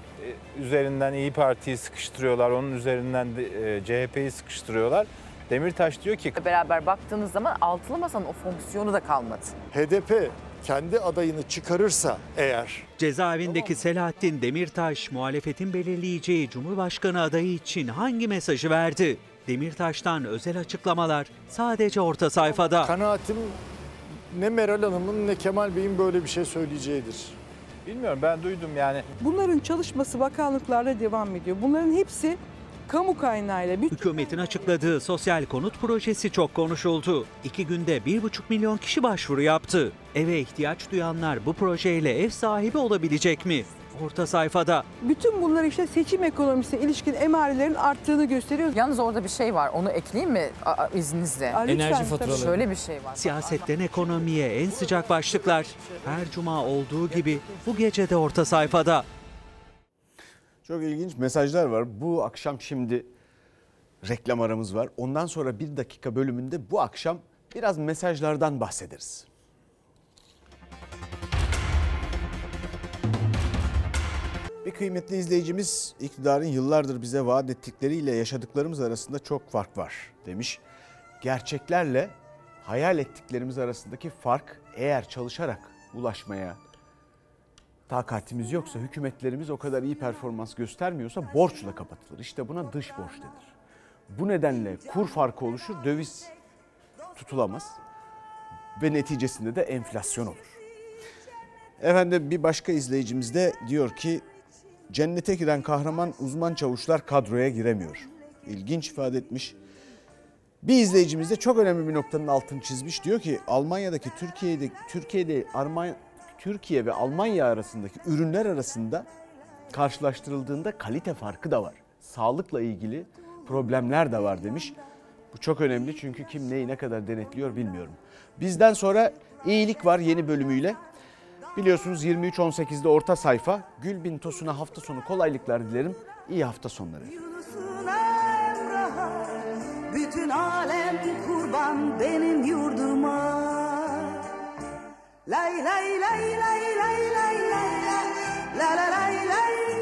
üzerinden İyi Parti'yi sıkıştırıyorlar, onun üzerinden de e, CHP'yi sıkıştırıyorlar. Demirtaş diyor ki Beraber baktığınız zaman altılı masanın o fonksiyonu da kalmadı. HDP kendi adayını çıkarırsa eğer Cezaevindeki Selahattin Demirtaş muhalefetin belirleyeceği Cumhurbaşkanı adayı için hangi mesajı verdi? Demirtaş'tan özel açıklamalar sadece orta sayfada. kanaatim ne Meral Hanım'ın ne Kemal Bey'in böyle bir şey söyleyeceğidir. Bilmiyorum ben duydum yani Bunların çalışması bakanlıklarda devam ediyor. Bunların hepsi kamu kaynağıyla. Bir Hükümetin açıkladığı sosyal konut projesi çok konuşuldu. İki günde 1,5 milyon kişi başvuru yaptı. Eve ihtiyaç duyanlar bu projeyle ev sahibi olabilecek mi? Orta sayfada. Bütün bunlar işte seçim ekonomisine ilişkin emarelerin arttığını gösteriyor. Yalnız orada bir şey var. Onu ekleyeyim mi a- izninizle? Aa, lütfen, Enerji faturaları. Şöyle bir şey var. Siyasetten ekonomiye en sıcak başlıklar. Her cuma olduğu gibi bu gece de orta sayfada. Çok ilginç mesajlar var. Bu akşam şimdi reklam aramız var. Ondan sonra bir dakika bölümünde bu akşam biraz mesajlardan bahsederiz. Bir kıymetli izleyicimiz iktidarın yıllardır bize vaat ettikleriyle yaşadıklarımız arasında çok fark var demiş. Gerçeklerle hayal ettiklerimiz arasındaki fark eğer çalışarak ulaşmaya takatimiz yoksa, hükümetlerimiz o kadar iyi performans göstermiyorsa borçla kapatılır. İşte buna dış borç denir. Bu nedenle kur farkı oluşur, döviz tutulamaz ve neticesinde de enflasyon olur. Efendim bir başka izleyicimiz de diyor ki cennete giren kahraman uzman çavuşlar kadroya giremiyor. İlginç ifade etmiş. Bir izleyicimiz de çok önemli bir noktanın altını çizmiş. Diyor ki Almanya'daki Türkiye'de Türkiye'de Armanya Türkiye ve Almanya arasındaki ürünler arasında karşılaştırıldığında kalite farkı da var. Sağlıkla ilgili problemler de var demiş. Bu çok önemli çünkü kim neyi ne kadar denetliyor bilmiyorum. Bizden sonra iyilik var yeni bölümüyle. Biliyorsunuz 23.18'de orta sayfa. Gülbin Tosun'a hafta sonu kolaylıklar dilerim. İyi hafta sonları. Bütün alem kurban benim yurduma. Lay lay lay lay lay lay lay lay lay lay lay